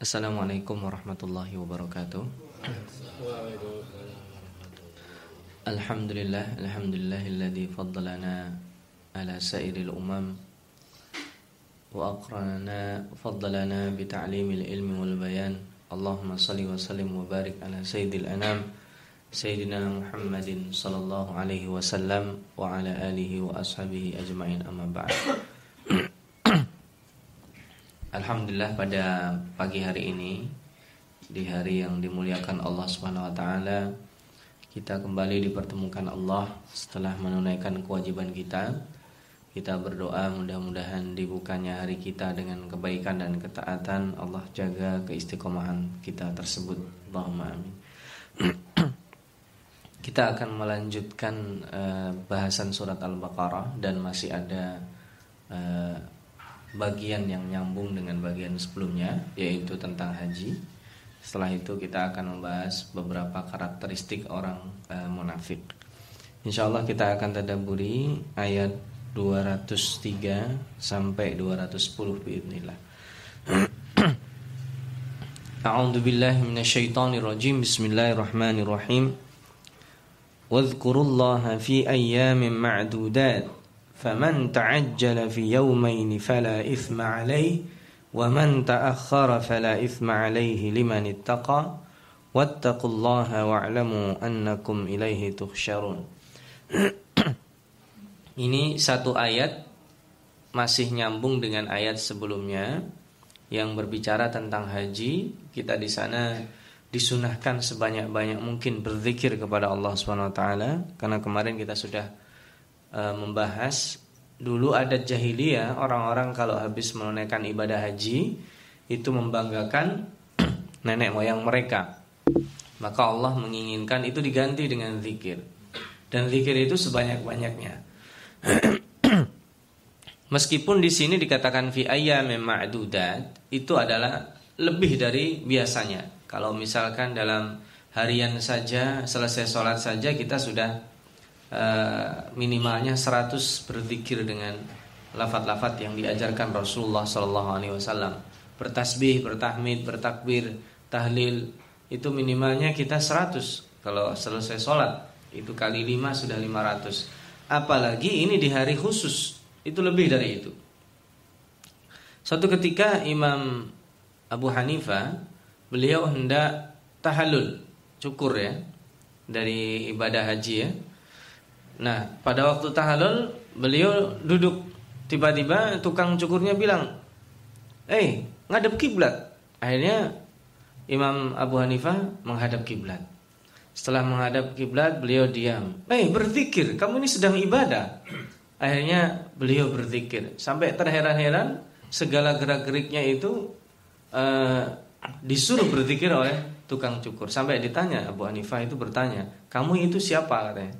Assalamualaikum warahmatullahi wabarakatuh. Alhamdulillah, alhamdulillahilladzi faddalana ala sairil umam wa aqranana faddalana bi ta'limil ilmi wal bayan. Allahumma salli wa sallim wa barik ala sayyidil anam sayyidina Muhammadin sallallahu alaihi wasallam wa ala alihi wa ashabihi ajmain amma ba'd. Alhamdulillah pada pagi hari ini di hari yang dimuliakan Allah Subhanahu wa taala kita kembali dipertemukan Allah setelah menunaikan kewajiban kita. Kita berdoa mudah-mudahan dibukanya hari kita dengan kebaikan dan ketaatan. Allah jaga keistiqomahan kita tersebut. Allahumma amin. kita akan melanjutkan uh, bahasan surat Al-Baqarah dan masih ada uh, bagian yang nyambung dengan bagian sebelumnya yaitu tentang haji. Setelah itu kita akan membahas beberapa karakteristik orang e, munafik. Insya Allah kita akan tadaburi ayat 203 sampai 210 biidznillah. A'udzu billahi minasyaitonir rajim. Bismillahirrahmanirrahim. Wadhkurullaha fi ayyamin ma'dudat. فمن تعجل في يومين فلا إثم عليه ومن تأخر فلا إثم عليه لمن اتقى واتقوا الله واعلموا أنكم إليه تحشرون Ini satu ayat masih nyambung dengan ayat sebelumnya yang berbicara tentang haji. Kita di sana disunahkan sebanyak-banyak mungkin berzikir kepada Allah Subhanahu wa taala karena kemarin kita sudah e, membahas dulu ada jahiliyah orang-orang kalau habis menunaikan ibadah haji itu membanggakan nenek moyang mereka. Maka Allah menginginkan itu diganti dengan zikir. Dan zikir itu sebanyak-banyaknya. Meskipun di sini dikatakan fi ayyamin ma'dudat itu adalah lebih dari biasanya. Kalau misalkan dalam harian saja selesai sholat saja kita sudah Eh, minimalnya 100 berzikir dengan lafat-lafat yang diajarkan Rasulullah Sallallahu Alaihi Wasallam. Bertasbih, bertahmid, bertakbir, tahlil itu minimalnya kita 100 kalau selesai sholat itu kali 5 sudah 500 apalagi ini di hari khusus itu lebih dari itu. Suatu ketika Imam Abu Hanifah beliau hendak tahallul cukur ya dari ibadah haji ya Nah, pada waktu tahallul beliau duduk tiba-tiba tukang cukurnya bilang, "Eh, ngadep kiblat." Akhirnya Imam Abu Hanifah menghadap kiblat. Setelah menghadap kiblat, beliau diam. "Eh, berzikir, kamu ini sedang ibadah." Akhirnya beliau berzikir sampai terheran-heran segala gerak-geriknya itu uh, disuruh berzikir oleh tukang cukur. Sampai ditanya Abu Hanifah itu bertanya, "Kamu itu siapa?" katanya.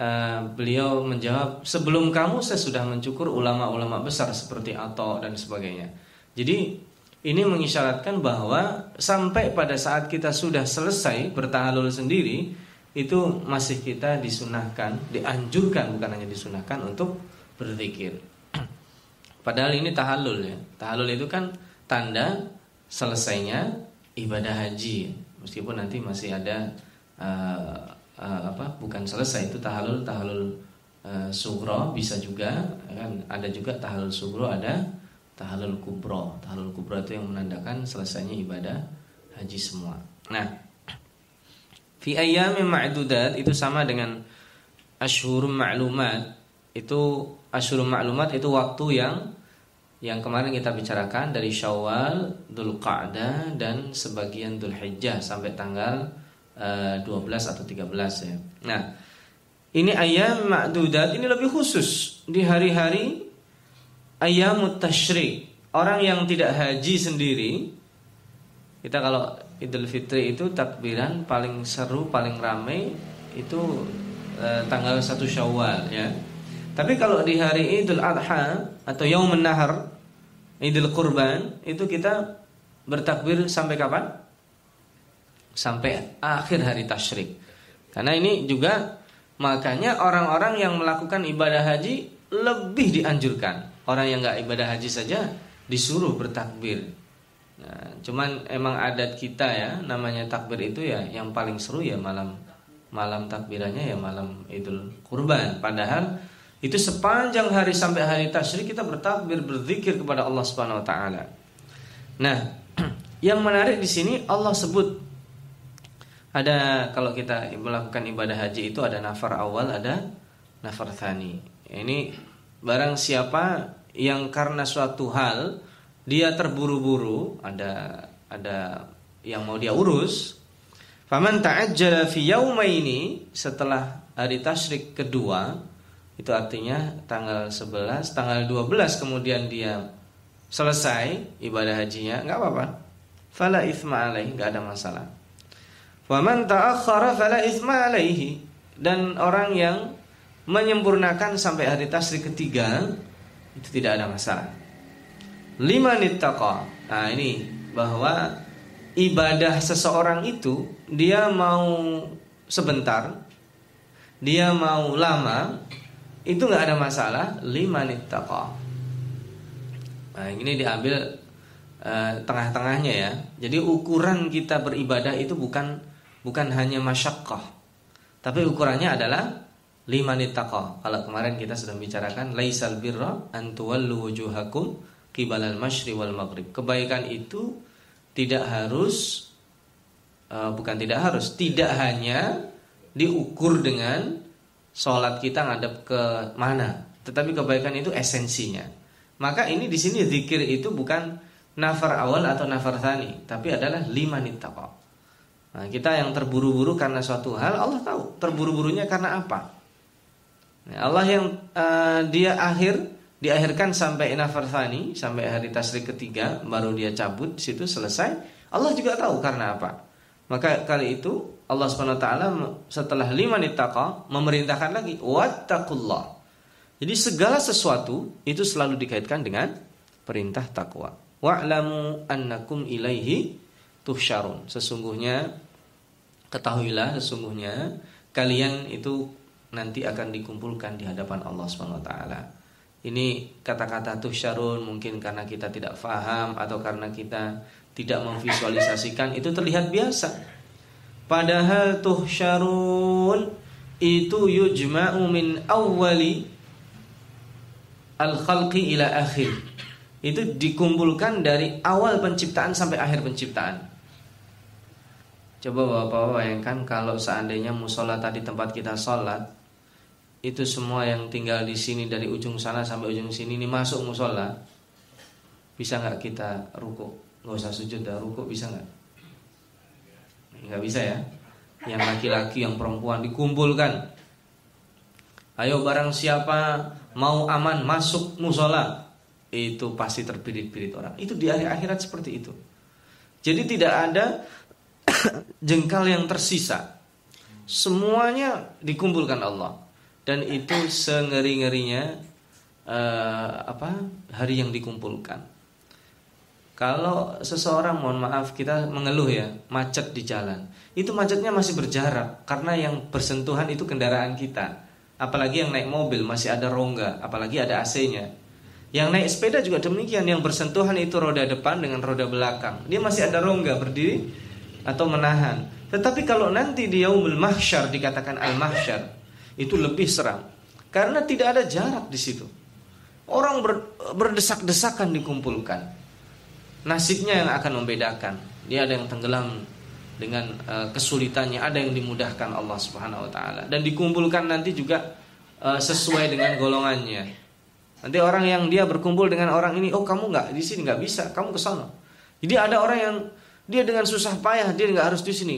Uh, beliau menjawab sebelum kamu saya sudah mencukur ulama-ulama besar seperti Ato dan sebagainya. Jadi ini mengisyaratkan bahwa sampai pada saat kita sudah selesai bertahalul sendiri itu masih kita disunahkan, dianjurkan bukan hanya disunahkan untuk berzikir. Padahal ini tahalul ya. Tahalul itu kan tanda selesainya ibadah haji. Meskipun nanti masih ada uh, uh, apa bukan selesai itu tahalul tahalul uh, sugro bisa juga kan? Ada juga tahalul sugro ada tahalul kubro tahalul kubro itu yang menandakan selesainya ibadah haji semua. Nah fi ayyamin ma'dudat itu sama dengan ashhurum ma'lumat. Itu ashhurum ma'lumat itu waktu yang yang kemarin kita bicarakan dari Syawal, Dzulqa'dah dan sebagian Dzulhijjah sampai tanggal 12 eh, atau 13 ya. Nah, ini ayam ma'dudat ini lebih khusus di hari-hari ayam tasyrik. Orang yang tidak haji sendiri kita kalau Idul Fitri itu takbiran paling seru, paling ramai itu eh, tanggal 1 Syawal ya. Tapi kalau di hari Idul Adha atau Yaumun Nahar, Idul Kurban itu kita bertakbir sampai kapan? Sampai akhir hari tasyrik. Karena ini juga makanya orang-orang yang melakukan ibadah haji lebih dianjurkan. Orang yang nggak ibadah haji saja disuruh bertakbir. Nah, cuman emang adat kita ya, namanya takbir itu ya yang paling seru ya malam malam takbirannya ya malam Idul Kurban. Padahal itu sepanjang hari sampai hari tasyrik kita bertakbir berzikir kepada Allah Subhanahu wa taala. Nah, yang menarik di sini Allah sebut ada kalau kita melakukan ibadah haji itu ada nafar awal, ada nafar thani. Ini barang siapa yang karena suatu hal dia terburu-buru, ada ada yang mau dia urus, faman ta'ajjala fi yaumaini setelah hari tasyrik kedua itu artinya tanggal 11, tanggal 12 kemudian dia selesai ibadah hajinya, nggak apa-apa. Fala ithma alaih, nggak ada masalah. Wa man ta'akhkhara fala ithma alaihi. Dan orang yang menyempurnakan sampai hari tasrik ketiga itu tidak ada masalah. Lima nittaqa. Nah, ini bahwa ibadah seseorang itu dia mau sebentar, dia mau lama, itu nggak ada masalah lima nittaqa. Nah, ini diambil uh, tengah-tengahnya ya. Jadi ukuran kita beribadah itu bukan bukan hanya masyakkah. Tapi ukurannya adalah lima nittaqa. Kalau kemarin kita sudah bicarakan laisal birra an tuwallu wujuhakum qibalal masyri wal maghrib. Kebaikan itu tidak harus uh, bukan tidak harus, tidak hanya diukur dengan sholat kita ngadep ke mana, tetapi kebaikan itu esensinya. Maka ini di sini zikir itu bukan nafar awal atau nafar tani, tapi adalah lima nittaqa. Nah, kita yang terburu-buru karena suatu hal, Allah tahu terburu-burunya karena apa. Nah, Allah yang uh, dia akhir diakhirkan sampai nafar tani, sampai hari tasrik ketiga, baru dia cabut, situ selesai. Allah juga tahu karena apa. Maka kali itu Allah taala setelah lima nitaqa memerintahkan lagi wattaqullah. Jadi segala sesuatu itu selalu dikaitkan dengan perintah takwa. Wa'lamu annakum ilaihi tuhsyarun. Sesungguhnya ketahuilah sesungguhnya kalian itu nanti akan dikumpulkan di hadapan Allah Subhanahu wa taala. Ini kata-kata tuhsyarun mungkin karena kita tidak faham atau karena kita tidak memvisualisasikan itu terlihat biasa Padahal tuh syarun itu yujma'u min awwali al-khalqi ila akhir. Itu dikumpulkan dari awal penciptaan sampai akhir penciptaan. Coba Bapak-bapak bayangkan kalau seandainya musola tadi tempat kita sholat itu semua yang tinggal di sini dari ujung sana sampai ujung sini ini masuk musola bisa nggak kita ruku nggak usah sujud dah ruku bisa nggak? Nggak bisa ya? Yang laki-laki yang perempuan dikumpulkan. Ayo barang siapa mau aman masuk musola itu pasti terpirit-pirit orang. Itu di akhir akhirat seperti itu. Jadi tidak ada jengkal yang tersisa semuanya dikumpulkan Allah dan itu sengeri-ngerinya uh, apa hari yang dikumpulkan kalau seseorang mohon maaf kita mengeluh ya macet di jalan, itu macetnya masih berjarak karena yang bersentuhan itu kendaraan kita. Apalagi yang naik mobil masih ada rongga, apalagi ada AC-nya. Yang naik sepeda juga demikian, yang bersentuhan itu roda depan dengan roda belakang. Dia masih ada rongga berdiri atau menahan. Tetapi kalau nanti di yaumul mahsyar dikatakan al mahsyar, itu lebih seram. Karena tidak ada jarak di situ. Orang berdesak-desakan dikumpulkan nasibnya yang akan membedakan. Dia ada yang tenggelam dengan uh, kesulitannya, ada yang dimudahkan Allah Subhanahu wa taala dan dikumpulkan nanti juga uh, sesuai dengan golongannya. Nanti orang yang dia berkumpul dengan orang ini, oh kamu nggak di sini nggak bisa, kamu ke sana. Jadi ada orang yang dia dengan susah payah dia nggak harus di sini.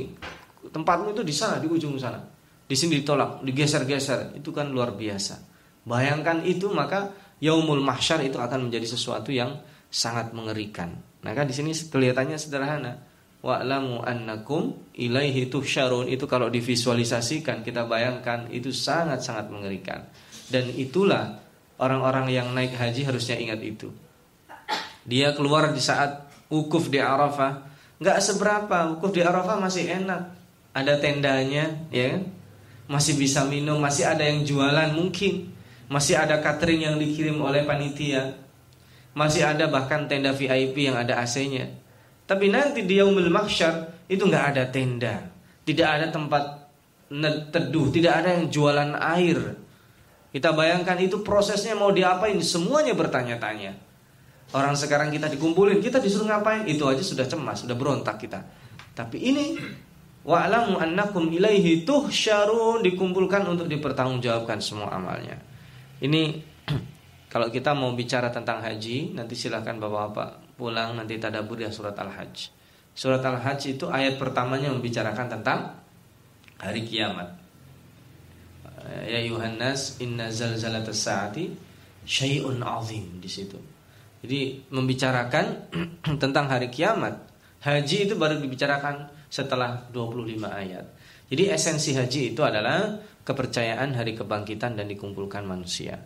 Tempatmu itu di sana, di ujung sana. Di sini ditolak, digeser-geser. Itu kan luar biasa. Bayangkan itu maka yaumul mahsyar itu akan menjadi sesuatu yang sangat mengerikan. Maka di sini kelihatannya sederhana. Wa'lamu annakum ilaihi tuhsyarun itu kalau divisualisasikan kita bayangkan itu sangat-sangat mengerikan. Dan itulah orang-orang yang naik haji harusnya ingat itu. Dia keluar di saat wukuf di Arafah, nggak seberapa wukuf di Arafah masih enak. Ada tendanya, ya kan? Masih bisa minum, masih ada yang jualan mungkin. Masih ada catering yang dikirim oleh panitia masih ada bahkan tenda VIP yang ada AC-nya. Tapi nanti di yaumil mahsyar itu nggak ada tenda, tidak ada tempat teduh, tidak ada yang jualan air. Kita bayangkan itu prosesnya mau diapain, semuanya bertanya-tanya. Orang sekarang kita dikumpulin, kita disuruh ngapain? Itu aja sudah cemas, sudah berontak kita. Tapi ini wa'lamu annakum ilaihi tuhsyarun dikumpulkan untuk dipertanggungjawabkan semua amalnya. Ini kalau kita mau bicara tentang haji, nanti silahkan bapak-bapak pulang nanti tadabur ya surat Al-Hajj. Surat Al-Hajj itu ayat pertamanya membicarakan tentang hari kiamat. Ya Yohanes, inna zalzalatas saati syai'un azim di situ. Jadi membicarakan tentang hari kiamat. Haji itu baru dibicarakan setelah 25 ayat. Jadi esensi haji itu adalah kepercayaan hari kebangkitan dan dikumpulkan manusia.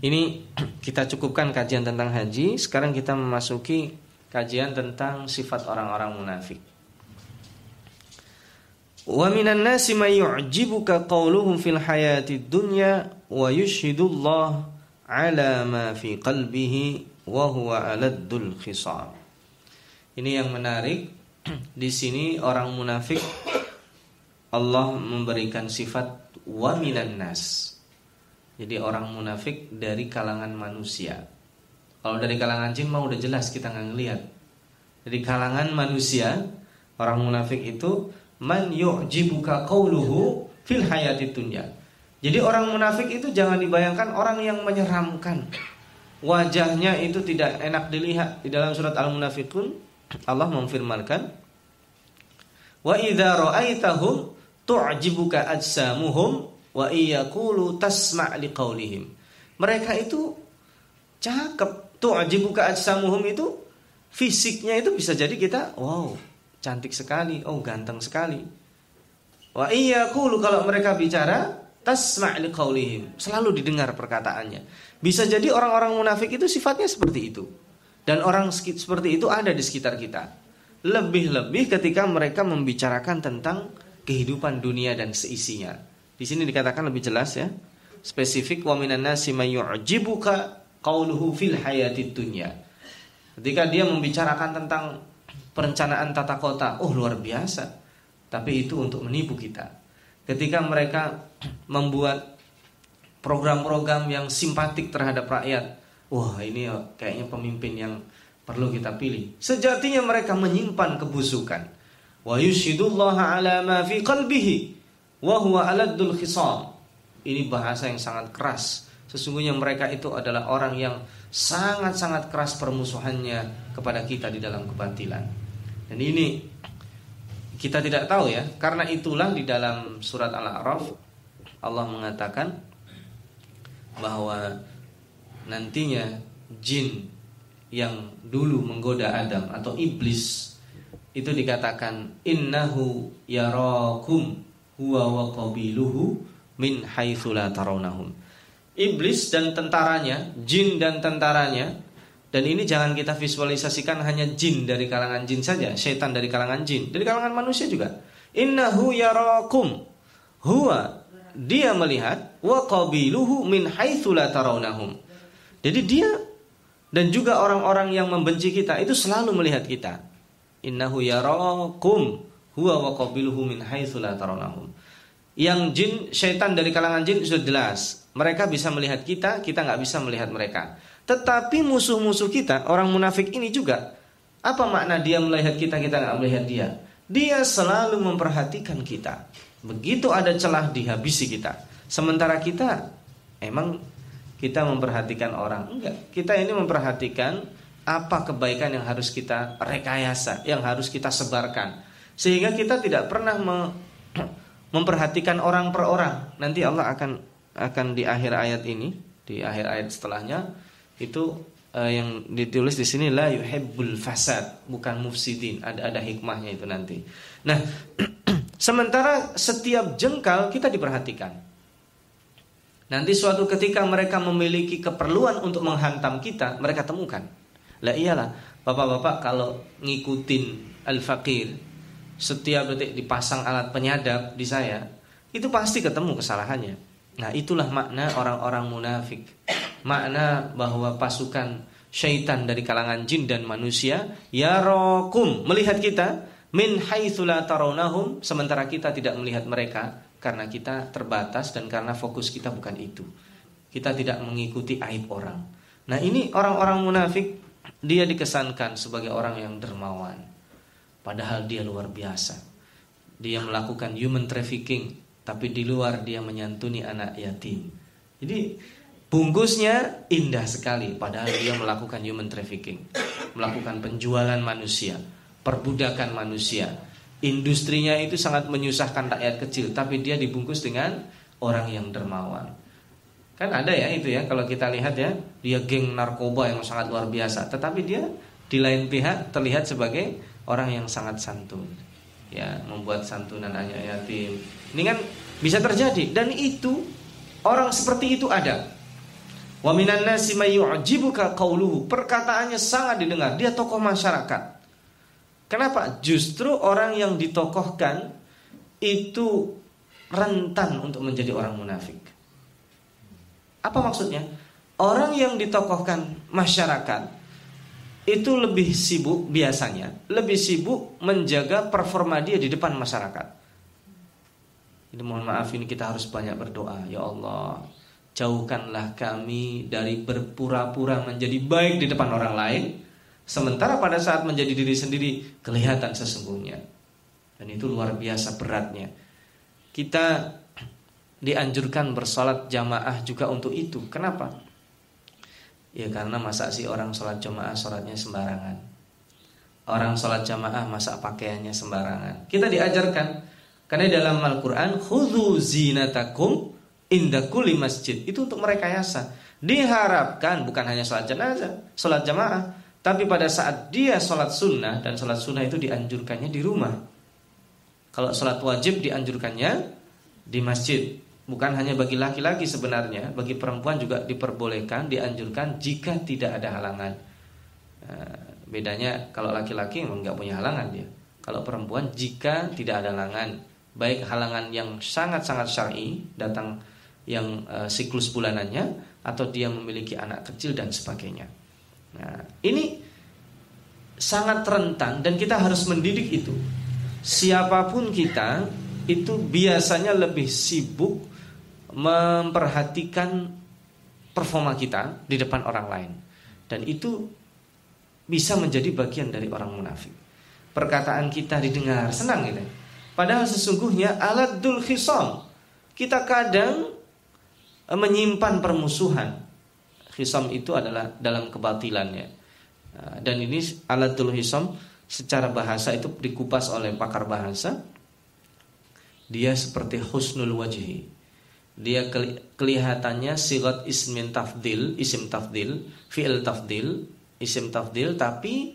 Ini kita cukupkan kajian tentang haji. Sekarang kita memasuki kajian tentang sifat orang-orang munafik. Wa minan nasi may yu'jibuka qawluhum fil hayati dunya wa yushhidullah ala ma fi qalbihi wa huwa aladdul khisam. Ini yang menarik di sini orang munafik Allah memberikan sifat wa minan nas jadi orang munafik dari kalangan manusia. Kalau dari kalangan jin mau udah jelas kita nggak ngelihat. Dari kalangan manusia, orang munafik itu man yu'jibuka qawluhu fil hayati dunya. Jadi orang munafik itu jangan dibayangkan orang yang menyeramkan. Wajahnya itu tidak enak dilihat. Di dalam surat Al-Munafiqun Allah memfirmankan Wa idza ra'aitahum tu'jibuka ajsamuhum wa iyaqulu tasma' liqaulihim. Mereka itu cakep. Tuh ajibuka ajsamuhum itu fisiknya itu bisa jadi kita wow, cantik sekali, oh ganteng sekali. Wa iyaqulu kalau mereka bicara tasma' liqaulihim, selalu didengar perkataannya. Bisa jadi orang-orang munafik itu sifatnya seperti itu. Dan orang seperti itu ada di sekitar kita. Lebih-lebih ketika mereka membicarakan tentang kehidupan dunia dan seisinya. Di sini dikatakan lebih jelas ya. Spesifik wa minan nasi may yu'jibuka qauluhu fil hayatid dunya. Ketika dia membicarakan tentang perencanaan tata kota, oh luar biasa. Tapi itu untuk menipu kita. Ketika mereka membuat program-program yang simpatik terhadap rakyat, wah ini kayaknya pemimpin yang perlu kita pilih. Sejatinya mereka menyimpan kebusukan. Wa yushidullaha ala ma fi qalbihi Wahwa aladul khisam. Ini bahasa yang sangat keras. Sesungguhnya mereka itu adalah orang yang sangat-sangat keras permusuhannya kepada kita di dalam kebatilan. Dan ini kita tidak tahu ya, karena itulah di dalam surat Al-A'raf Allah mengatakan bahwa nantinya jin yang dulu menggoda Adam atau iblis itu dikatakan innahu yarakum huwa wa qabiluhu min haitsu tarawnahum. Iblis dan tentaranya, jin dan tentaranya dan ini jangan kita visualisasikan hanya jin dari kalangan jin saja, setan dari kalangan jin, dari kalangan manusia juga. Innahu yarakum. Huwa dia melihat wa qabiluhu min haitsu tarawnahum. Jadi dia dan juga orang-orang yang membenci kita itu selalu melihat kita. Innahu yarakum huwa wa qabiluhu min haitsu tarawnahum. Yang jin, syaitan dari kalangan jin sudah jelas. Mereka bisa melihat kita, kita nggak bisa melihat mereka. Tetapi musuh-musuh kita, orang munafik ini juga, apa makna dia melihat kita, kita nggak melihat dia? Dia selalu memperhatikan kita. Begitu ada celah dihabisi kita. Sementara kita, emang kita memperhatikan orang? Enggak. Kita ini memperhatikan apa kebaikan yang harus kita rekayasa, yang harus kita sebarkan sehingga kita tidak pernah me memperhatikan orang per orang. Nanti Allah akan akan di akhir ayat ini, di akhir ayat setelahnya itu uh, yang ditulis di sini la yuhibbul fasad, bukan mufsidin. Ada ada hikmahnya itu nanti. Nah, sementara setiap jengkal kita diperhatikan. Nanti suatu ketika mereka memiliki keperluan untuk menghantam kita, mereka temukan. Lah iyalah, Bapak-bapak kalau ngikutin al-faqir setiap detik dipasang alat penyadap di saya, itu pasti ketemu kesalahannya. Nah, itulah makna orang-orang munafik. Makna bahwa pasukan syaitan dari kalangan jin dan manusia yarokum melihat kita min haitsu la tarawnahum sementara kita tidak melihat mereka karena kita terbatas dan karena fokus kita bukan itu. Kita tidak mengikuti aib orang. Nah, ini orang-orang munafik dia dikesankan sebagai orang yang dermawan. Padahal dia luar biasa. Dia melakukan human trafficking, tapi di luar dia menyantuni anak yatim. Jadi Bungkusnya indah sekali padahal dia melakukan human trafficking, melakukan penjualan manusia, perbudakan manusia. Industrinya itu sangat menyusahkan rakyat kecil, tapi dia dibungkus dengan orang yang dermawan. Kan ada ya itu ya kalau kita lihat ya, dia geng narkoba yang sangat luar biasa, tetapi dia di lain pihak terlihat sebagai orang yang sangat santun. Ya, membuat santunan anak yatim. Ini kan bisa terjadi dan itu orang seperti itu ada nasi may yu'jibuka qawluhu. Perkataannya sangat didengar. Dia tokoh masyarakat. Kenapa? Justru orang yang ditokohkan itu rentan untuk menjadi orang munafik. Apa maksudnya? Orang yang ditokohkan masyarakat itu lebih sibuk biasanya, lebih sibuk menjaga performa dia di depan masyarakat. Ini mohon maaf ini kita harus banyak berdoa, ya Allah Jauhkanlah kami dari berpura-pura menjadi baik di depan orang lain Sementara pada saat menjadi diri sendiri kelihatan sesungguhnya Dan itu luar biasa beratnya Kita dianjurkan bersolat jamaah juga untuk itu Kenapa? Ya karena masa sih orang sholat jamaah sholatnya sembarangan Orang sholat jamaah masa pakaiannya sembarangan Kita diajarkan Karena dalam Al-Quran Khudhu zinatakum indah kuli masjid itu untuk merekayasa. Diharapkan bukan hanya sholat jenazah, sholat jamaah, tapi pada saat dia sholat sunnah dan sholat sunnah itu dianjurkannya di rumah. Kalau sholat wajib dianjurkannya di masjid. Bukan hanya bagi laki-laki sebenarnya, bagi perempuan juga diperbolehkan, dianjurkan jika tidak ada halangan. Nah, bedanya kalau laki-laki nggak punya halangan dia. Kalau perempuan jika tidak ada halangan, baik halangan yang sangat-sangat syar'i datang yang uh, siklus bulanannya atau dia memiliki anak kecil dan sebagainya. Nah, ini sangat rentan dan kita harus mendidik itu. Siapa pun kita itu biasanya lebih sibuk memperhatikan performa kita di depan orang lain. Dan itu bisa menjadi bagian dari orang munafik. Perkataan kita didengar senang gitu. Padahal sesungguhnya alat dul khisam. Kita kadang menyimpan permusuhan. Hisam itu adalah dalam kebatilannya. Nah, dan ini alatul hisam secara bahasa itu dikupas oleh pakar bahasa. Dia seperti husnul wajhi. Dia kelihatannya sirat ismin tafdil, isim tafdil, fi'il tafdil, isim tafdil, tapi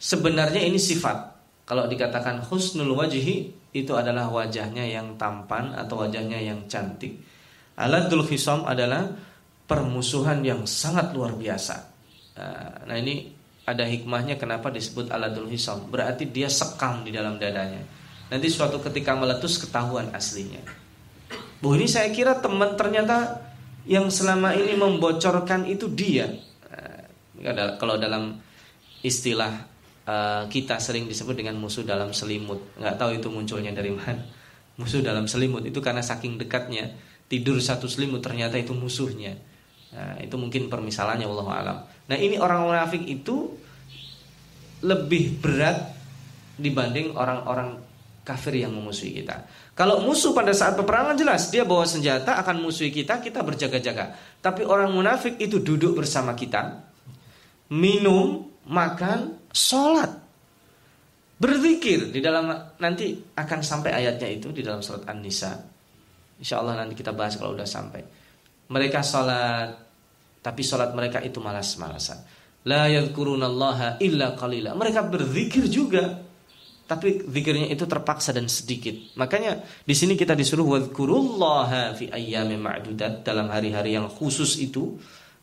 sebenarnya ini sifat. Kalau dikatakan husnul wajhi itu adalah wajahnya yang tampan atau wajahnya yang cantik Aladul khisam adalah permusuhan yang sangat luar biasa. Nah ini ada hikmahnya kenapa disebut aladul hisam. Berarti dia sekam di dalam dadanya. Nanti suatu ketika meletus ketahuan aslinya. Bu ini saya kira teman ternyata yang selama ini membocorkan itu dia. Nah, kalau dalam istilah uh, kita sering disebut dengan musuh dalam selimut. Nggak tahu itu munculnya dari mana. Musuh dalam selimut itu karena saking dekatnya tidur satu selimut ternyata itu musuhnya. Nah, itu mungkin permisalannya Allah alam. Nah, ini orang munafik itu lebih berat dibanding orang-orang kafir yang memusuhi kita. Kalau musuh pada saat peperangan jelas dia bawa senjata akan musuhi kita, kita berjaga-jaga. Tapi orang munafik itu duduk bersama kita, minum, makan, sholat, berzikir di dalam nanti akan sampai ayatnya itu di dalam surat An-Nisa Insya Allah nanti kita bahas kalau udah sampai. Mereka sholat, tapi sholat mereka itu malas-malasan. La illa qalila. Mereka berzikir juga, tapi zikirnya itu terpaksa dan sedikit. Makanya di sini kita disuruh wadkurullaha fi ayyamin ma'dudat dalam hari-hari yang khusus itu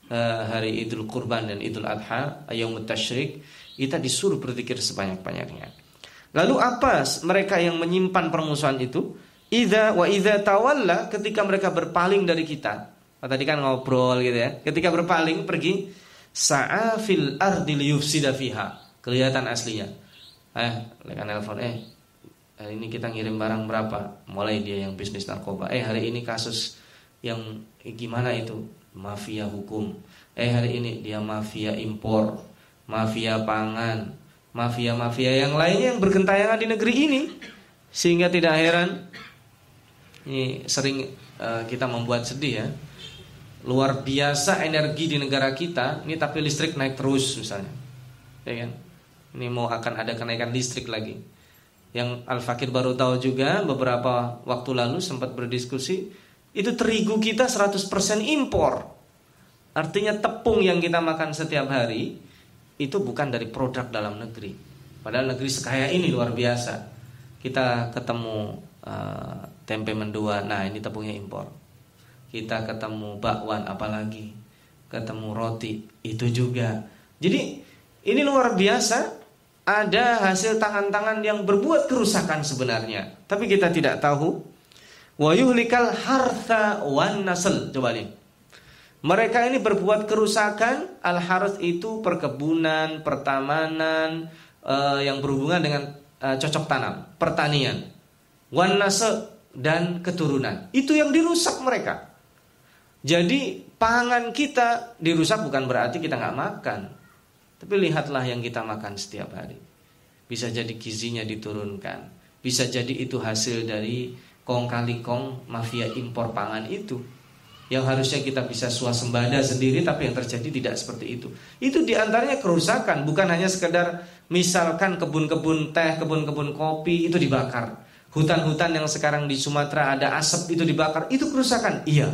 eh, hari Idul Kurban dan Idul Adha, ayam tasyrik, kita disuruh berzikir sebanyak-banyaknya. Lalu apa mereka yang menyimpan permusuhan itu? Iza wa iza tawalla ketika mereka berpaling dari kita. Oh, tadi kan ngobrol gitu ya. Ketika berpaling pergi Sa'afil ardi liyufsida fiha. Kelihatan aslinya. Eh, lekan nelfon eh hari ini kita ngirim barang berapa? Mulai dia yang bisnis narkoba. Eh, hari ini kasus yang eh, gimana itu? Mafia hukum. Eh, hari ini dia mafia impor, mafia pangan, mafia-mafia yang lainnya yang bergentayangan di negeri ini. Sehingga tidak heran ini sering uh, kita membuat sedih ya luar biasa energi di negara kita ini tapi listrik naik terus misalnya ya kan ini mau akan ada kenaikan listrik lagi. Yang Al Fakir baru tahu juga beberapa waktu lalu sempat berdiskusi itu terigu kita 100% impor. Artinya tepung yang kita makan setiap hari itu bukan dari produk dalam negeri. Padahal negeri sekaya ini luar biasa. Kita ketemu uh, tempe mendua nah ini tepungnya impor. Kita ketemu bakwan apalagi ketemu roti itu juga. Jadi ini luar biasa ada hasil tangan-tangan yang berbuat kerusakan sebenarnya. Tapi kita tidak tahu. Wa hartha wan nasl. Coba nih mereka ini berbuat kerusakan. Al harth itu perkebunan pertamanan uh, yang berhubungan dengan uh, cocok tanam pertanian. Wan nasl dan keturunan. Itu yang dirusak mereka. Jadi pangan kita dirusak bukan berarti kita nggak makan. Tapi lihatlah yang kita makan setiap hari. Bisa jadi gizinya diturunkan. Bisa jadi itu hasil dari kong kali kong mafia impor pangan itu. Yang harusnya kita bisa swasembada sendiri tapi yang terjadi tidak seperti itu. Itu di antaranya kerusakan. Bukan hanya sekedar misalkan kebun-kebun teh, kebun-kebun kopi itu dibakar. Hutan-hutan yang sekarang di Sumatera ada asap itu dibakar. Itu kerusakan. Iya.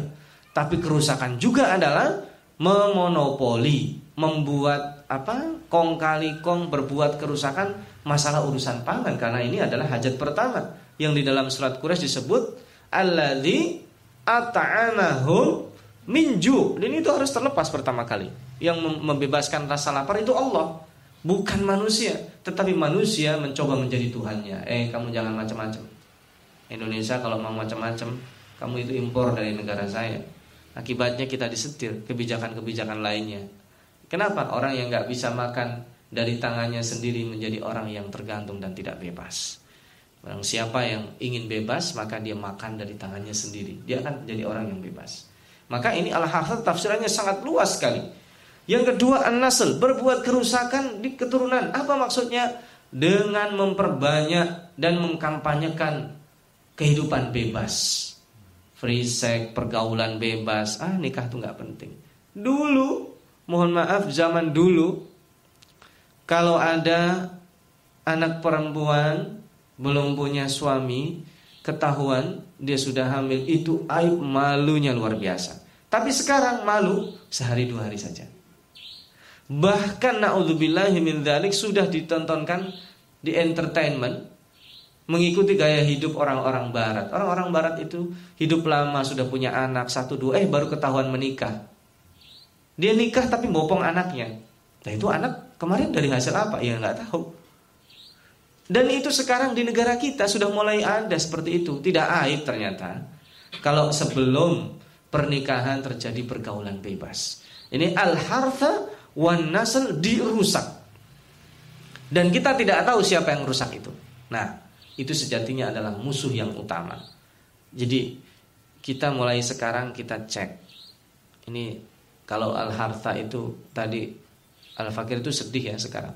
Tapi kerusakan juga adalah memonopoli, membuat apa? Kong kali kong berbuat kerusakan masalah urusan pangan karena ini adalah hajat pertama yang di dalam surat Quraisy disebut alladzi at'amahum minju. Dan itu harus terlepas pertama kali. Yang membebaskan rasa lapar itu Allah, bukan manusia. Tetapi manusia mencoba menjadi Tuhannya. Eh, kamu jangan macam-macam. Indonesia kalau mau macam-macam, kamu itu impor dari negara saya. Akibatnya kita disetir kebijakan-kebijakan lainnya. Kenapa orang yang nggak bisa makan dari tangannya sendiri menjadi orang yang tergantung dan tidak bebas? Orang siapa yang ingin bebas maka dia makan dari tangannya sendiri. Dia akan menjadi orang yang bebas. Maka ini al-hafal tafsirannya sangat luas sekali. Yang kedua an-nasl berbuat kerusakan di keturunan. Apa maksudnya? Dengan memperbanyak dan mengkampanyekan kehidupan bebas free sex, pergaulan bebas. Ah, nikah tuh nggak penting. Dulu, mohon maaf, zaman dulu, kalau ada anak perempuan belum punya suami, ketahuan dia sudah hamil, itu aib malunya luar biasa. Tapi sekarang malu sehari dua hari saja. Bahkan naudzubillahi min sudah ditontonkan di entertainment mengikuti gaya hidup orang-orang barat. Orang-orang barat itu hidup lama sudah punya anak satu dua, eh baru ketahuan menikah. Dia nikah tapi bopong anaknya. Nah itu anak kemarin dari hasil apa? Ya nggak tahu. Dan itu sekarang di negara kita sudah mulai ada seperti itu. Tidak aib ternyata. Kalau sebelum pernikahan terjadi pergaulan bebas. Ini al-hartha wan nasl dirusak. Dan kita tidak tahu siapa yang rusak itu. Nah, itu sejatinya adalah musuh yang utama. Jadi kita mulai sekarang kita cek. Ini kalau al harta itu tadi al fakir itu sedih ya sekarang.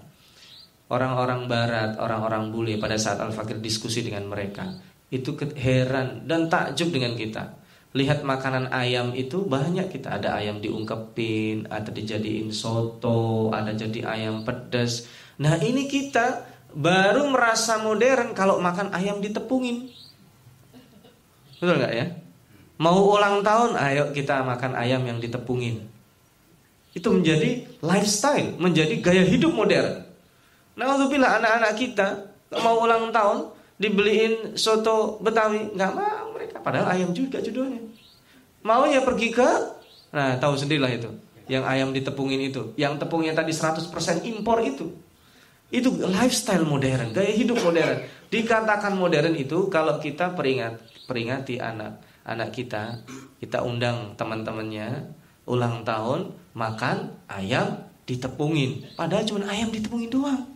Orang-orang barat, orang-orang bule pada saat al fakir diskusi dengan mereka itu heran dan takjub dengan kita. Lihat makanan ayam itu banyak kita ada ayam diungkepin, ada dijadiin soto, ada jadi ayam pedas. Nah ini kita baru merasa modern kalau makan ayam ditepungin. Betul nggak ya? Mau ulang tahun, ayo kita makan ayam yang ditepungin. Itu menjadi lifestyle, menjadi gaya hidup modern. Nah, bila anak-anak kita mau ulang tahun dibeliin soto Betawi, nggak mau mereka. Padahal ayam juga judulnya. Mau ya pergi ke, nah tahu sendirilah itu. Yang ayam ditepungin itu, yang tepungnya tadi 100% impor itu. Itu lifestyle modern, gaya hidup modern. Dikatakan modern itu kalau kita peringat peringati anak anak kita, kita undang teman-temannya ulang tahun makan ayam ditepungin. Padahal cuma ayam ditepungin doang.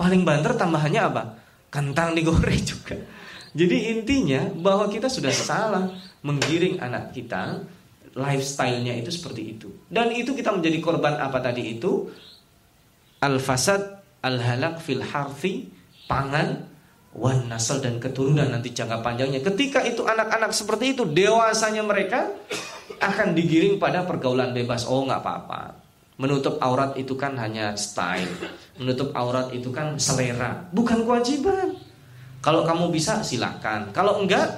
Paling banter tambahannya apa? Kentang digoreng juga. Jadi intinya bahwa kita sudah salah menggiring anak kita lifestyle-nya itu seperti itu. Dan itu kita menjadi korban apa tadi itu? Al-fasad, al-halak fil harfi, pangan, wan nasal dan keturunan nanti jangka panjangnya. Ketika itu anak-anak seperti itu, dewasanya mereka akan digiring pada pergaulan bebas. Oh, nggak apa-apa. Menutup aurat itu kan hanya style. Menutup aurat itu kan selera, bukan kewajiban. Kalau kamu bisa silakan. Kalau enggak,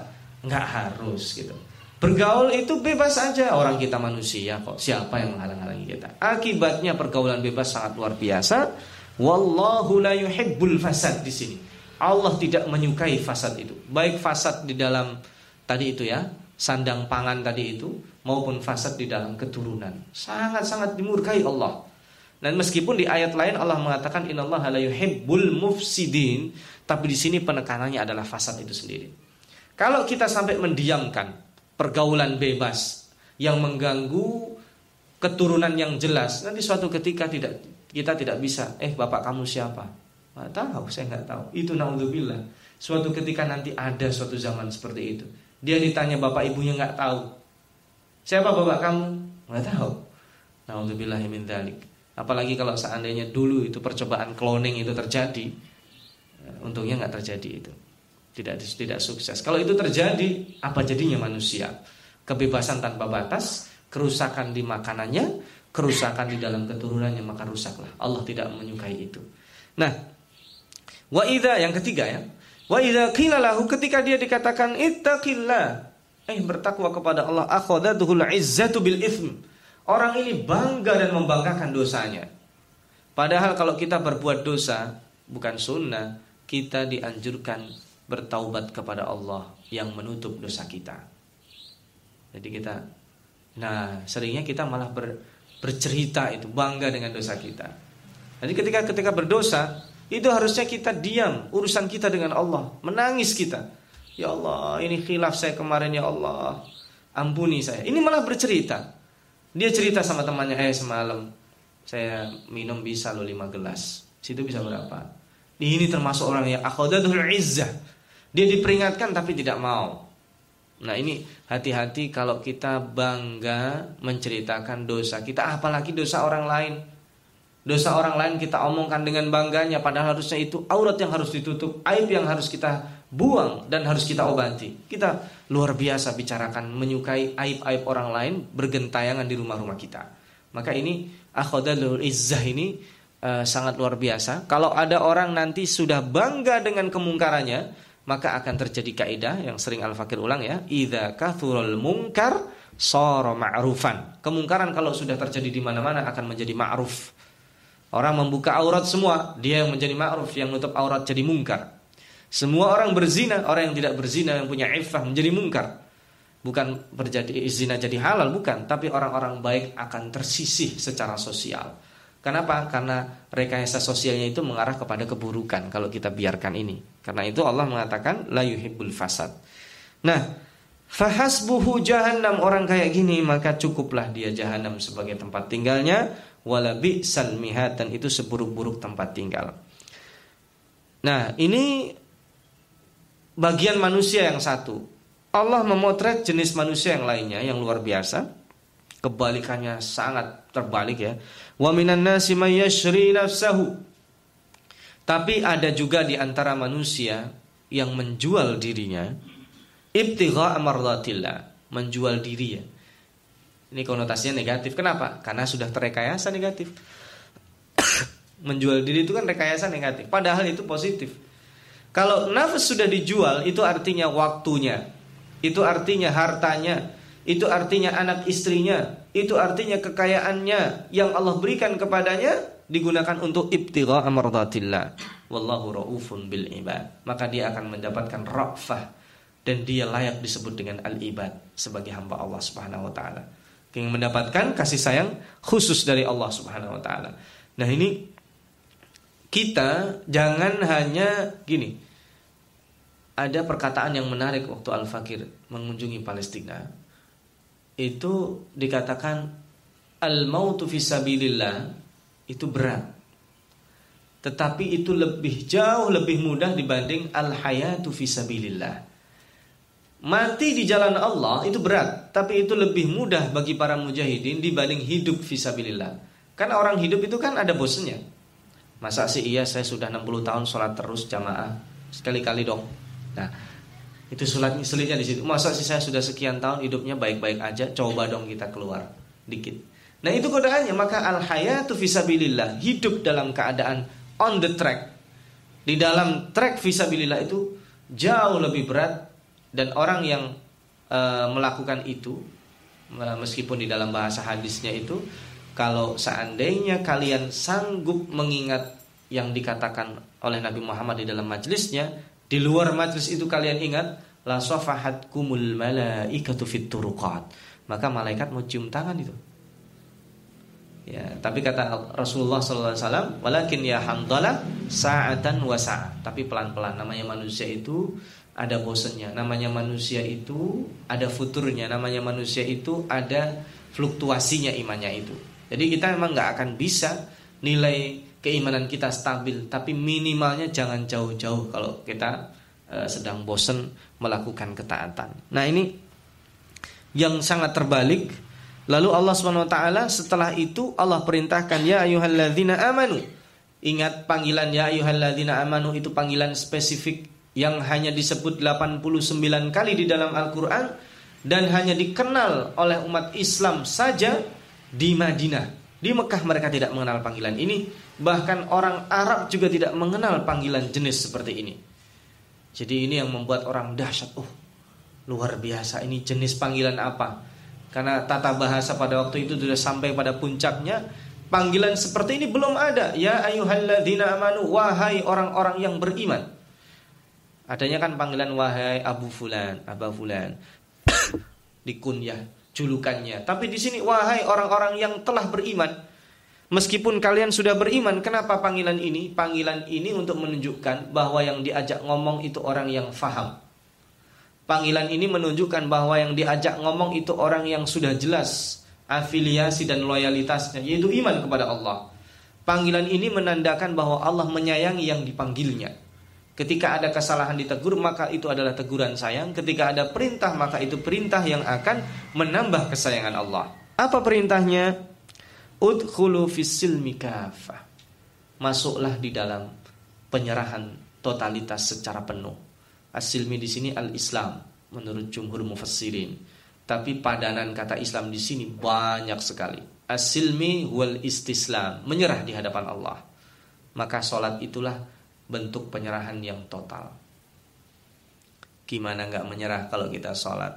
enggak harus gitu. Bergaul itu bebas saja orang kita manusia kok. Siapa yang menghalang-halangi kita? Akibatnya pergaulan bebas sangat luar biasa. Wallahu la yuhibbul fasad di sini. Allah tidak menyukai fasad itu. Baik fasad di dalam tadi itu ya, sandang pangan tadi itu maupun fasad di dalam keturunan. Sangat-sangat dimurkai Allah. Dan meskipun di ayat lain Allah mengatakan innallaha la yuhibbul mufsidin, tapi di sini penekanannya adalah fasad itu sendiri. Kalau kita sampai mendiamkan pergaulan bebas yang mengganggu keturunan yang jelas, nanti suatu ketika tidak kita tidak bisa, eh bapak kamu siapa? Nggak tahu, saya nggak tahu. Itu naudzubillah. Suatu ketika nanti ada suatu zaman seperti itu. Dia ditanya bapak ibunya nggak tahu. Siapa bapak kamu? Nggak tahu. Naudzubillah min dzalik. Apalagi kalau seandainya dulu itu percobaan cloning itu terjadi, ya, untungnya nggak terjadi itu. Tidak tidak sukses. Kalau itu terjadi, apa jadinya manusia? Kebebasan tanpa batas, kerusakan di makanannya, kerusakan di dalam keturunannya maka rusaklah. Allah tidak menyukai itu. Nah, Wa yang ketiga ya. Wa idza qila lahu ketika dia dikatakan ittaqillah, eh bertakwa kepada Allah, akhadatuhul izzatu bil ithm. Orang ini bangga dan membanggakan dosanya. Padahal kalau kita berbuat dosa bukan sunnah, kita dianjurkan bertaubat kepada Allah yang menutup dosa kita. Jadi kita nah, seringnya kita malah ber, bercerita itu bangga dengan dosa kita. Jadi ketika ketika berdosa, itu harusnya kita diam urusan kita dengan Allah, menangis kita. Ya Allah, ini khilaf saya kemarin ya Allah. Ampuni saya. Ini malah bercerita. Dia cerita sama temannya, "Eh, semalam saya minum bisa lo 5 gelas." Situ bisa berapa? Ini termasuk orang yang akhadatul izzah. Dia diperingatkan tapi tidak mau. Nah ini hati-hati kalau kita bangga menceritakan dosa kita apalagi dosa orang lain Dosa orang lain kita omongkan dengan bangganya padahal harusnya itu aurat yang harus ditutup, aib yang harus kita buang dan harus kita obati. Kita luar biasa bicarakan menyukai aib-aib orang lain bergentayangan di rumah-rumah kita. Maka ini akhadalul izzah ini uh, sangat luar biasa. Kalau ada orang nanti sudah bangga dengan kemungkarannya, maka akan terjadi kaidah yang sering Al-Fakir ulang ya, idza kathurul munkar sara ma'rufan. Kemungkaran kalau sudah terjadi di mana-mana akan menjadi ma'ruf. Orang membuka aurat semua, dia yang menjadi ma'ruf, yang menutup aurat jadi mungkar. Semua orang berzina, orang yang tidak berzina yang punya iffah menjadi mungkar. Bukan berjadi zina jadi halal, bukan, tapi orang-orang baik akan tersisih secara sosial. Kenapa? Karena rekayasa sosialnya itu mengarah kepada keburukan kalau kita biarkan ini. Karena itu Allah mengatakan la yuhibbul fasad. Nah, fahasbuhu jahannam orang kayak gini maka cukuplah dia jahanam sebagai tempat tinggalnya walabi salmihat dan itu seburuk-buruk tempat tinggal. Nah, ini bagian manusia yang satu. Allah memotret jenis manusia yang lainnya yang luar biasa. Kebalikannya sangat terbalik ya. Wa minan nasi yashri nafsahu. Tapi ada juga di antara manusia yang menjual dirinya ibtigha amardatillah, menjual diri ya ini konotasinya negatif. Kenapa? Karena sudah terrekayasa negatif. Menjual diri itu kan rekayasa negatif. Padahal itu positif. Kalau nafas sudah dijual, itu artinya waktunya. Itu artinya hartanya. Itu artinya anak istrinya. Itu artinya kekayaannya yang Allah berikan kepadanya digunakan untuk ibtigha amradatillah. Wallahu raufun bil ibad. Maka dia akan mendapatkan rafah dan dia layak disebut dengan al-ibad sebagai hamba Allah Subhanahu wa taala ingin mendapatkan kasih sayang khusus dari Allah Subhanahu wa taala. Nah, ini kita jangan hanya gini. Ada perkataan yang menarik waktu Al-Fakir mengunjungi Palestina. Itu dikatakan al-mautu fisabilillah itu berat. Tetapi itu lebih jauh lebih mudah dibanding al-hayatu fisabilillah. Mati di jalan Allah itu berat, tapi itu lebih mudah bagi para mujahidin dibanding hidup fisabilillah. Karena orang hidup itu kan ada bosannya. Masa sih iya saya sudah 60 tahun sholat terus jamaah sekali-kali dong. Nah, itu sulit sulitnya di situ. Masa sih saya sudah sekian tahun hidupnya baik-baik aja, coba dong kita keluar dikit. Nah, itu godaannya. Maka al hayatu fisabilillah, hidup dalam keadaan on the track. Di dalam track fisabilillah itu jauh lebih berat dan orang yang uh, melakukan itu meskipun di dalam bahasa hadisnya itu kalau seandainya kalian sanggup mengingat yang dikatakan oleh Nabi Muhammad di dalam majlisnya, di luar majlis itu kalian ingat, la kumul malaikatu fit. Maka malaikat mau cium tangan itu. Ya, tapi kata Rasulullah SAW, walakin ya hamdalah sa'atan wa sa'at. Tapi pelan-pelan. Namanya manusia itu ada bosennya. Namanya manusia itu ada futurnya. Namanya manusia itu ada fluktuasinya imannya itu. Jadi kita memang nggak akan bisa nilai keimanan kita stabil, tapi minimalnya jangan jauh-jauh kalau kita uh, sedang bosen melakukan ketaatan. Nah ini yang sangat terbalik. Lalu Allah swt setelah itu Allah perintahkan ya ayuhalladzina amanu. Ingat panggilan ya ayuhalladzina amanu itu panggilan spesifik yang hanya disebut 89 kali di dalam Al-Qur'an dan hanya dikenal oleh umat Islam saja di Madinah. Di Mekah mereka tidak mengenal panggilan ini, bahkan orang Arab juga tidak mengenal panggilan jenis seperti ini. Jadi ini yang membuat orang dahsyat. Oh, luar biasa ini jenis panggilan apa? Karena tata bahasa pada waktu itu sudah sampai pada puncaknya. Panggilan seperti ini belum ada. Ya ayuhalladzina amanu wahai orang-orang yang beriman. Adanya kan panggilan wahai Abu Fulan, Abu Fulan. Dikunyah julukannya. Tapi di sini wahai orang-orang yang telah beriman, meskipun kalian sudah beriman, kenapa panggilan ini? Panggilan ini untuk menunjukkan bahwa yang diajak ngomong itu orang yang faham. Panggilan ini menunjukkan bahwa yang diajak ngomong itu orang yang sudah jelas afiliasi dan loyalitasnya, yaitu iman kepada Allah. Panggilan ini menandakan bahwa Allah menyayangi yang dipanggilnya. Ketika ada kesalahan ditegur maka itu adalah teguran sayang. Ketika ada perintah maka itu perintah yang akan menambah kesayangan Allah. Apa perintahnya? Udkhulu fisilmi kafah. Masuklah di dalam penyerahan totalitas secara penuh. Asilmi di sini al-Islam menurut jumhur mufassirin. Tapi padanan kata Islam di sini banyak sekali. Asilmi wal istislam, menyerah di hadapan Allah. Maka sholat itulah bentuk penyerahan yang total. Gimana nggak menyerah kalau kita sholat?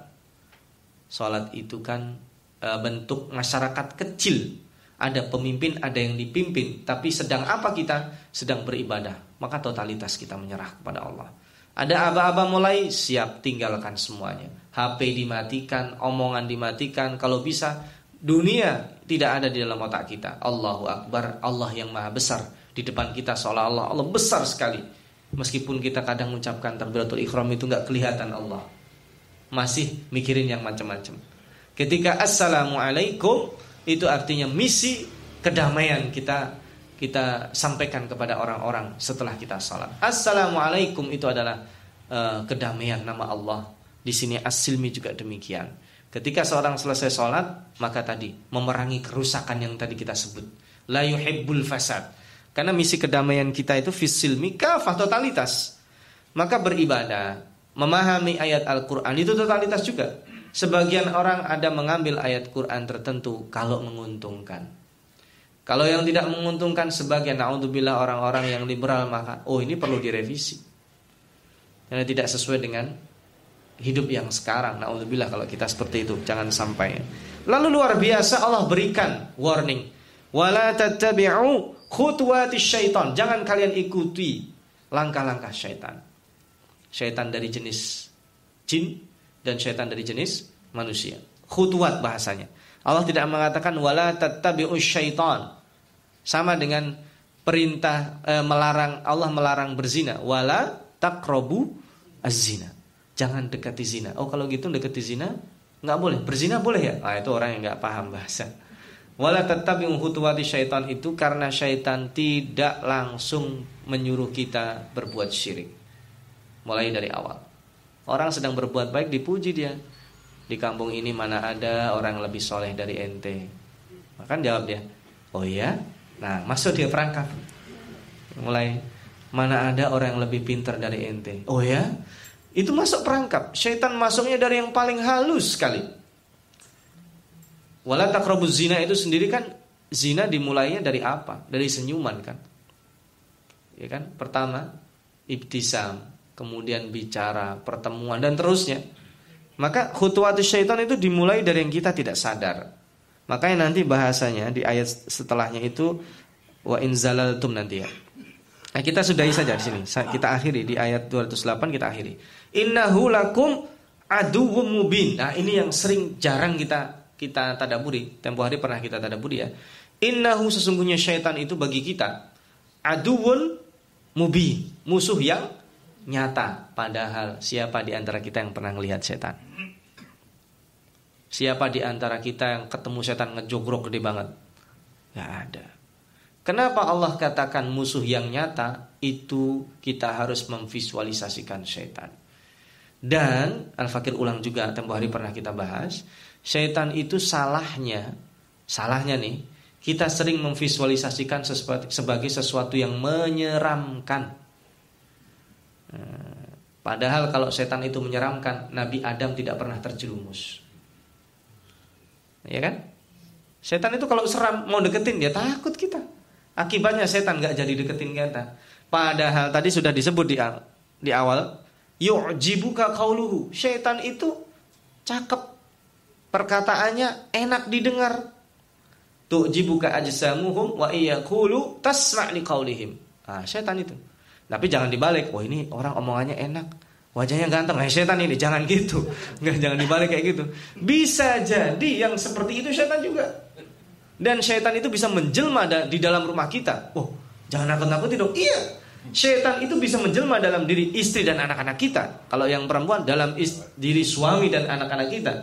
Sholat itu kan e, bentuk masyarakat kecil. Ada pemimpin, ada yang dipimpin. Tapi sedang apa kita? Sedang beribadah. Maka totalitas kita menyerah kepada Allah. Ada aba-aba mulai siap tinggalkan semuanya. HP dimatikan, omongan dimatikan. Kalau bisa dunia tidak ada di dalam otak kita. Allahu Akbar, Allah yang maha besar di depan kita seolah-olah Allah besar sekali. Meskipun kita kadang mengucapkan takbiratul ikhram itu nggak kelihatan Allah. Masih mikirin yang macam-macam. Ketika assalamualaikum itu artinya misi kedamaian kita kita sampaikan kepada orang-orang setelah kita salat. Assalamualaikum itu adalah uh, kedamaian nama Allah. Di sini asilmi juga demikian. Ketika seorang selesai sholat, maka tadi memerangi kerusakan yang tadi kita sebut. La yuhibbul fasad. Karena misi kedamaian kita itu fisil mikafah totalitas. Maka beribadah, memahami ayat Al-Quran itu totalitas juga. Sebagian orang ada mengambil ayat Quran tertentu kalau menguntungkan. Kalau yang tidak menguntungkan sebagian naudzubillah orang-orang yang liberal maka oh ini perlu direvisi. Karena tidak sesuai dengan hidup yang sekarang. Naudzubillah kalau kita seperti itu, jangan sampai. Lalu luar biasa Allah berikan warning. Wala tattabi'u khutwati syaitan. Jangan kalian ikuti langkah-langkah syaitan. Syaitan dari jenis jin dan syaitan dari jenis manusia. Khutwat bahasanya. Allah tidak mengatakan wala tattabi'u syaitan. Sama dengan perintah e, melarang Allah melarang berzina wala takrobu az-zina. Jangan dekati zina. Oh kalau gitu dekati zina nggak boleh. Berzina boleh ya? Ah itu orang yang nggak paham bahasa. Wala tattabi'u khutuwati syaitan itu karena syaitan tidak langsung menyuruh kita berbuat syirik. Mulai dari awal. Orang sedang berbuat baik dipuji dia. Di kampung ini mana ada orang lebih soleh dari ente. Makan jawab dia. Oh iya? Nah masuk dia perangkap. Mulai mana ada orang yang lebih pintar dari ente. Oh ya? Itu masuk perangkap. Syaitan masuknya dari yang paling halus sekali. Wala takrobuz zina itu sendiri kan zina dimulainya dari apa? Dari senyuman kan. Ya kan? Pertama ibtisam, kemudian bicara, pertemuan dan terusnya. Maka khutuwatus syaitan itu dimulai dari yang kita tidak sadar. Makanya nanti bahasanya di ayat setelahnya itu wa inzalaltum nanti ya. Nah, kita sudahi saja di sini. Kita akhiri di ayat 208 kita akhiri. Innahu lakum aduwwum mubin. Nah, ini yang sering jarang kita kita tadaburi. Tempo hari pernah kita tadaburi ya. Innahu sesungguhnya syaitan itu bagi kita aduwun mubin, musuh yang nyata. Padahal siapa di antara kita yang pernah melihat setan? Siapa di antara kita yang ketemu setan ngejogrok gede banget? Gak ada. Kenapa Allah katakan musuh yang nyata itu kita harus memvisualisasikan syaitan. Dan Al-Fakir ulang juga tempo hari pernah kita bahas, syaitan itu salahnya, salahnya nih, kita sering memvisualisasikan sebagai sesuatu yang menyeramkan. Eh, padahal kalau setan itu menyeramkan, Nabi Adam tidak pernah terjerumus. Ya kan? Setan itu kalau seram mau deketin dia takut kita. Akibatnya setan nggak jadi deketin kita. Padahal tadi sudah disebut di di awal, yu'jibuka qauluhu. Setan itu cakep. Perkataannya enak didengar. Tu'jibuka ajsamuhum wa iyaqulu tasma' liqaulihim. Ah, setan itu. Tapi jangan dibalik. Wah, ini orang omongannya enak. Wajahnya ganteng, nah setan ini jangan gitu. Enggak jangan dibalik kayak gitu. Bisa jadi yang seperti itu setan juga. Dan syaitan itu bisa menjelma di dalam rumah kita. Oh, jangan nakut-nakuti dong. Iya. Syaitan itu bisa menjelma dalam diri istri dan anak-anak kita. Kalau yang perempuan dalam diri suami dan anak-anak kita.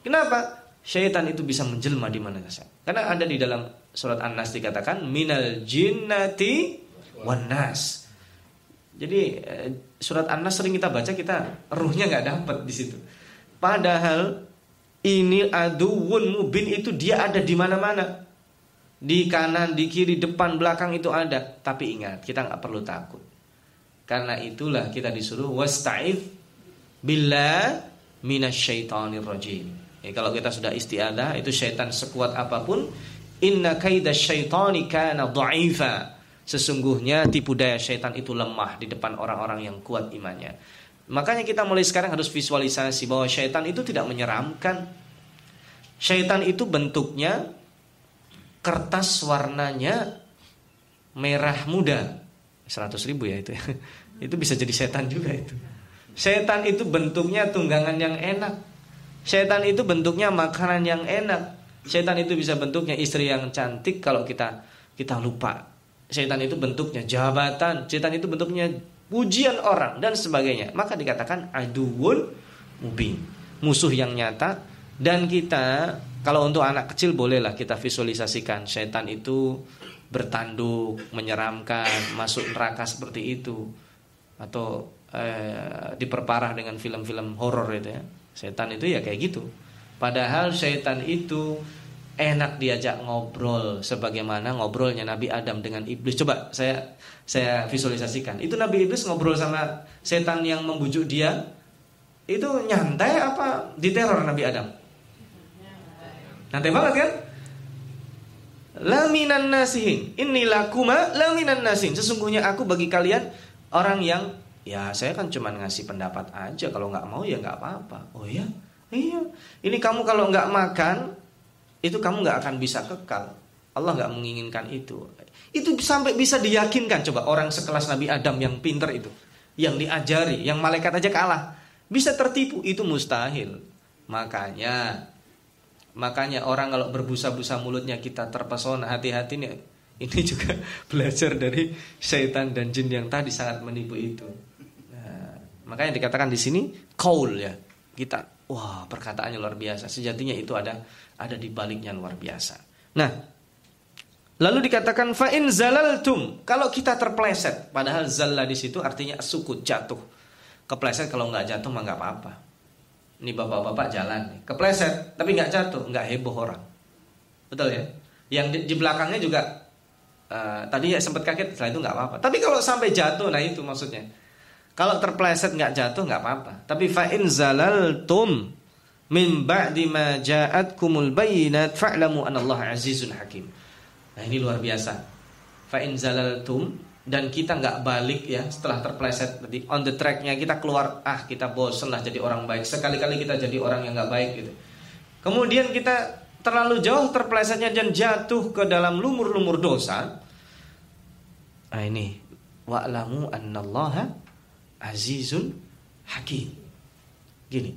Kenapa? Syaitan itu bisa menjelma di mana saja. Karena ada di dalam surat An-Nas dikatakan minal jinnati wan nas. Jadi eh, surat An-Nas sering kita baca kita ruhnya nggak dapat di situ. Padahal ini aduun mubin itu dia ada di mana-mana. Di kanan, di kiri, depan, belakang itu ada. Tapi ingat, kita nggak perlu takut. Karena itulah kita disuruh wasta'id billah minasyaitonir rajim. Ya, kalau kita sudah istiadah, itu syaitan sekuat apa pun, inna kaida syaitani kana dha'ifa. Sesungguhnya tipu daya syaitan itu lemah di depan orang-orang yang kuat imannya. Makanya kita mulai sekarang harus visualisasi bahwa syaitan itu tidak menyeramkan. Syaitan itu bentuknya kertas warnanya merah muda. 100 ribu ya itu. itu bisa jadi setan juga itu. Setan itu bentuknya tunggangan yang enak. Setan itu bentuknya makanan yang enak. Setan itu bisa bentuknya istri yang cantik kalau kita kita lupa. Setan itu bentuknya jabatan. Setan itu bentuknya pujian orang dan sebagainya. Maka dikatakan aduun mubin, musuh yang nyata dan kita kalau untuk anak kecil bolehlah kita visualisasikan setan itu bertanduk, menyeramkan, masuk neraka seperti itu atau eh, diperparah dengan film-film horor itu ya. Setan itu ya kayak gitu. Padahal setan itu enak diajak ngobrol sebagaimana ngobrolnya Nabi Adam dengan iblis. Coba saya saya visualisasikan. Itu Nabi iblis ngobrol sama setan yang membujuk dia. Itu nyantai apa diteror Nabi Adam? Nyantai banget kan? Laminan nasihin. Inilah kuma laminan nasihin. Sesungguhnya aku bagi kalian orang yang ya saya kan cuma ngasih pendapat aja. Kalau nggak mau ya nggak apa-apa. Oh ya, iya. Ini kamu kalau nggak makan itu kamu nggak akan bisa kekal. Allah nggak menginginkan itu. Itu sampai bisa diyakinkan coba orang sekelas Nabi Adam yang pinter itu, yang diajari, yang malaikat aja kalah, bisa tertipu itu mustahil. Makanya makanya orang kalau berbusa-busa mulutnya kita terpesona hati-hati nih ini juga belajar dari syaitan dan jin yang tadi sangat menipu itu. Nah, makanya dikatakan di sini kaul ya kita wah perkataannya luar biasa sejatinya itu ada ada di baliknya luar biasa. Nah, lalu dikatakan fa in zalaltum, kalau kita terpleset, padahal zalla di situ artinya sukut jatuh. Kepleset kalau nggak jatuh mah nggak apa-apa. Ini bapak-bapak jalan nih, kepleset tapi nggak jatuh, nggak heboh orang. Betul ya? Yang di, di belakangnya juga uh, tadi ya sempat kaget, setelah itu nggak apa-apa. Tapi kalau sampai jatuh, nah itu maksudnya. Kalau terpleset nggak jatuh nggak apa-apa. Tapi fa in zalaltum min ba'di ma ja'atkumul bayinat fa'lamu anallaha azizun hakim. Nah, ini luar biasa. Fa in zalaltum dan kita nggak balik ya setelah terpleset tadi on the tracknya kita keluar ah kita bosen lah jadi orang baik. Sekali-kali kita jadi orang yang nggak baik gitu. Kemudian kita terlalu jauh terplesetnya dan jatuh ke dalam lumur-lumur dosa. Nah ini wa'lamu annallaha azizun hakim. Gini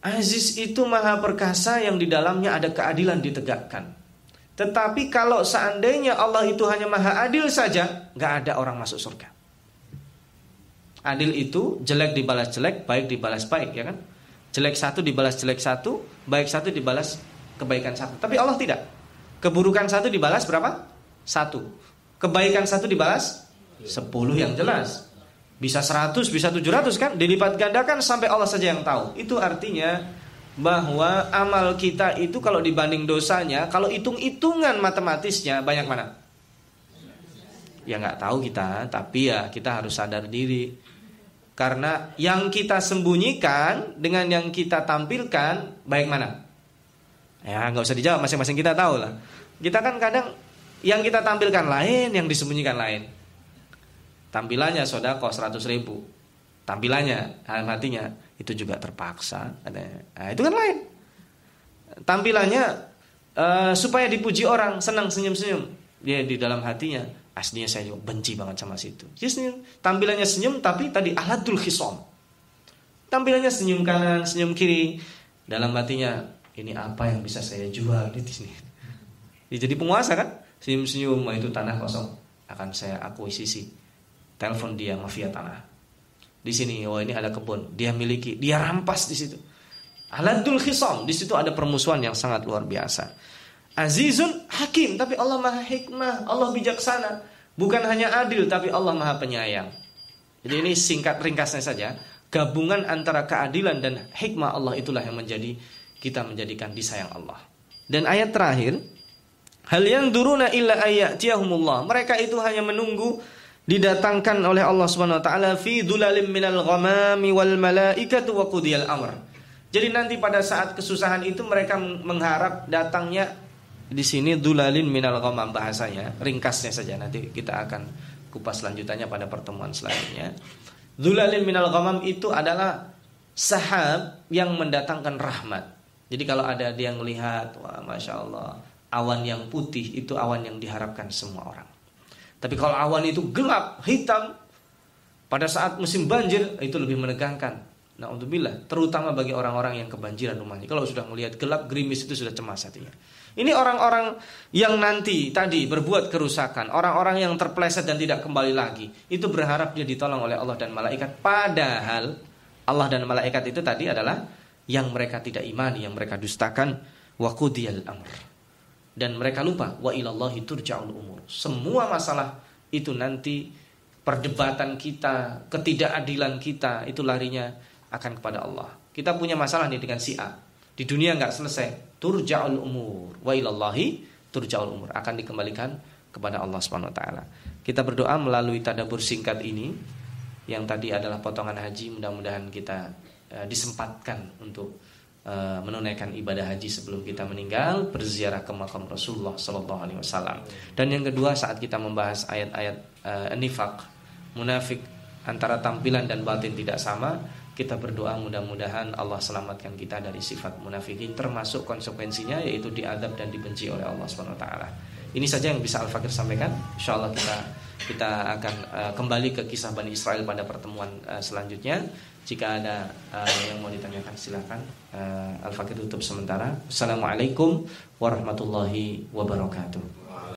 aziz itu maha perkasa yang di dalamnya ada keadilan ditegakkan. Tetapi kalau seandainya Allah itu hanya maha adil saja, nggak ada orang masuk surga. Adil itu jelek dibalas jelek, baik dibalas baik, ya kan? Jelek satu dibalas jelek satu, baik satu dibalas kebaikan satu. Tapi Allah tidak. Keburukan satu dibalas berapa? Satu. Kebaikan satu dibalas sepuluh yang jelas. Bisa seratus, bisa tujuh ratus kan? Dilipat gandakan sampai Allah saja yang tahu. Itu artinya bahwa amal kita itu kalau dibanding dosanya, kalau hitung-hitungan matematisnya banyak mana? Ya nggak tahu kita, tapi ya kita harus sadar diri. Karena yang kita sembunyikan dengan yang kita tampilkan baik mana? Ya nggak usah dijawab, masing-masing kita tahu lah. Kita kan kadang yang kita tampilkan lain, yang disembunyikan lain. Tampilannya sodako 100 ribu, tampilannya hatinya itu juga terpaksa. Nah, itu kan lain. Tampilannya uh, supaya dipuji orang, senang senyum-senyum. Dia di dalam hatinya aslinya saya juga benci banget sama situ. Dia senyum, tampilannya senyum tapi tadi aladul khisom. Tampilannya senyum kanan, senyum kiri. Dalam hatinya ini apa yang bisa saya jual di sini. Jadi penguasa kan? Senyum-senyum itu tanah kosong akan saya akuisisi. Telepon dia mafia tanah di sini oh ini ada kebun dia miliki dia rampas di situ aladul khisam di situ ada permusuhan yang sangat luar biasa azizun hakim tapi Allah maha hikmah Allah bijaksana. Bukan hanya adil tapi Allah maha penyayang. Jadi ini singkat ringkasnya saja. Gabungan antara keadilan dan hikmah Allah itulah yang menjadi kita menjadikan disayang Allah. Dan ayat terakhir hal yang duruna illa ayatiyahumullah mereka itu hanya menunggu didatangkan oleh Allah Subhanahu wa taala fi dulalim minal ghamami wal malaikatu wa amr. Jadi nanti pada saat kesusahan itu mereka mengharap datangnya di sini dulalin minal ghamam bahasanya, ringkasnya saja nanti kita akan kupas lanjutannya pada pertemuan selanjutnya. Dulalin minal ghamam itu adalah sahab yang mendatangkan rahmat. Jadi kalau ada dia melihat, wah masya Allah, awan yang putih itu awan yang diharapkan semua orang. Tapi kalau awan itu gelap, hitam, pada saat musim banjir itu lebih menegangkan. Nah, untuk bila, terutama bagi orang-orang yang kebanjiran rumahnya. Kalau sudah melihat gelap, gerimis itu sudah cemas hatinya. Ini orang-orang yang nanti tadi berbuat kerusakan, orang-orang yang terpleset dan tidak kembali lagi, itu berharap dia ditolong oleh Allah dan malaikat. Padahal Allah dan malaikat itu tadi adalah yang mereka tidak imani, yang mereka dustakan. Waqudiyal amr dan mereka lupa wa ilallahi turja'ul umur. Semua masalah itu nanti perdebatan kita, ketidakadilan kita itu larinya akan kepada Allah. Kita punya masalah nih dengan si A. Di dunia nggak selesai. Turja'ul umur wa ilallahi turja'ul umur akan dikembalikan kepada Allah Subhanahu wa taala. Kita berdoa melalui tadabur singkat ini yang tadi adalah potongan haji mudah-mudahan kita uh, disempatkan untuk Eh, menunaikan ibadah haji sebelum kita meninggal, berziarah ke makam Rasulullah Sallallahu Alaihi Wasallam. Dan yang kedua saat kita membahas ayat-ayat uh, nifak, munafik antara tampilan dan batin tidak sama, kita berdoa mudah-mudahan Allah selamatkan kita dari sifat munafikin termasuk konsekuensinya yaitu diadab dan dibenci oleh Allah taala. Ini saja yang bisa Al-Fakir sampaikan. Insyaallah kita kita akan uh, kembali ke kisah Bani Israel pada pertemuan uh, selanjutnya. Jika ada uh, yang mau ditanyakan silakan. Uh, Al-Fakir tutup sementara. Assalamualaikum warahmatullahi wabarakatuh.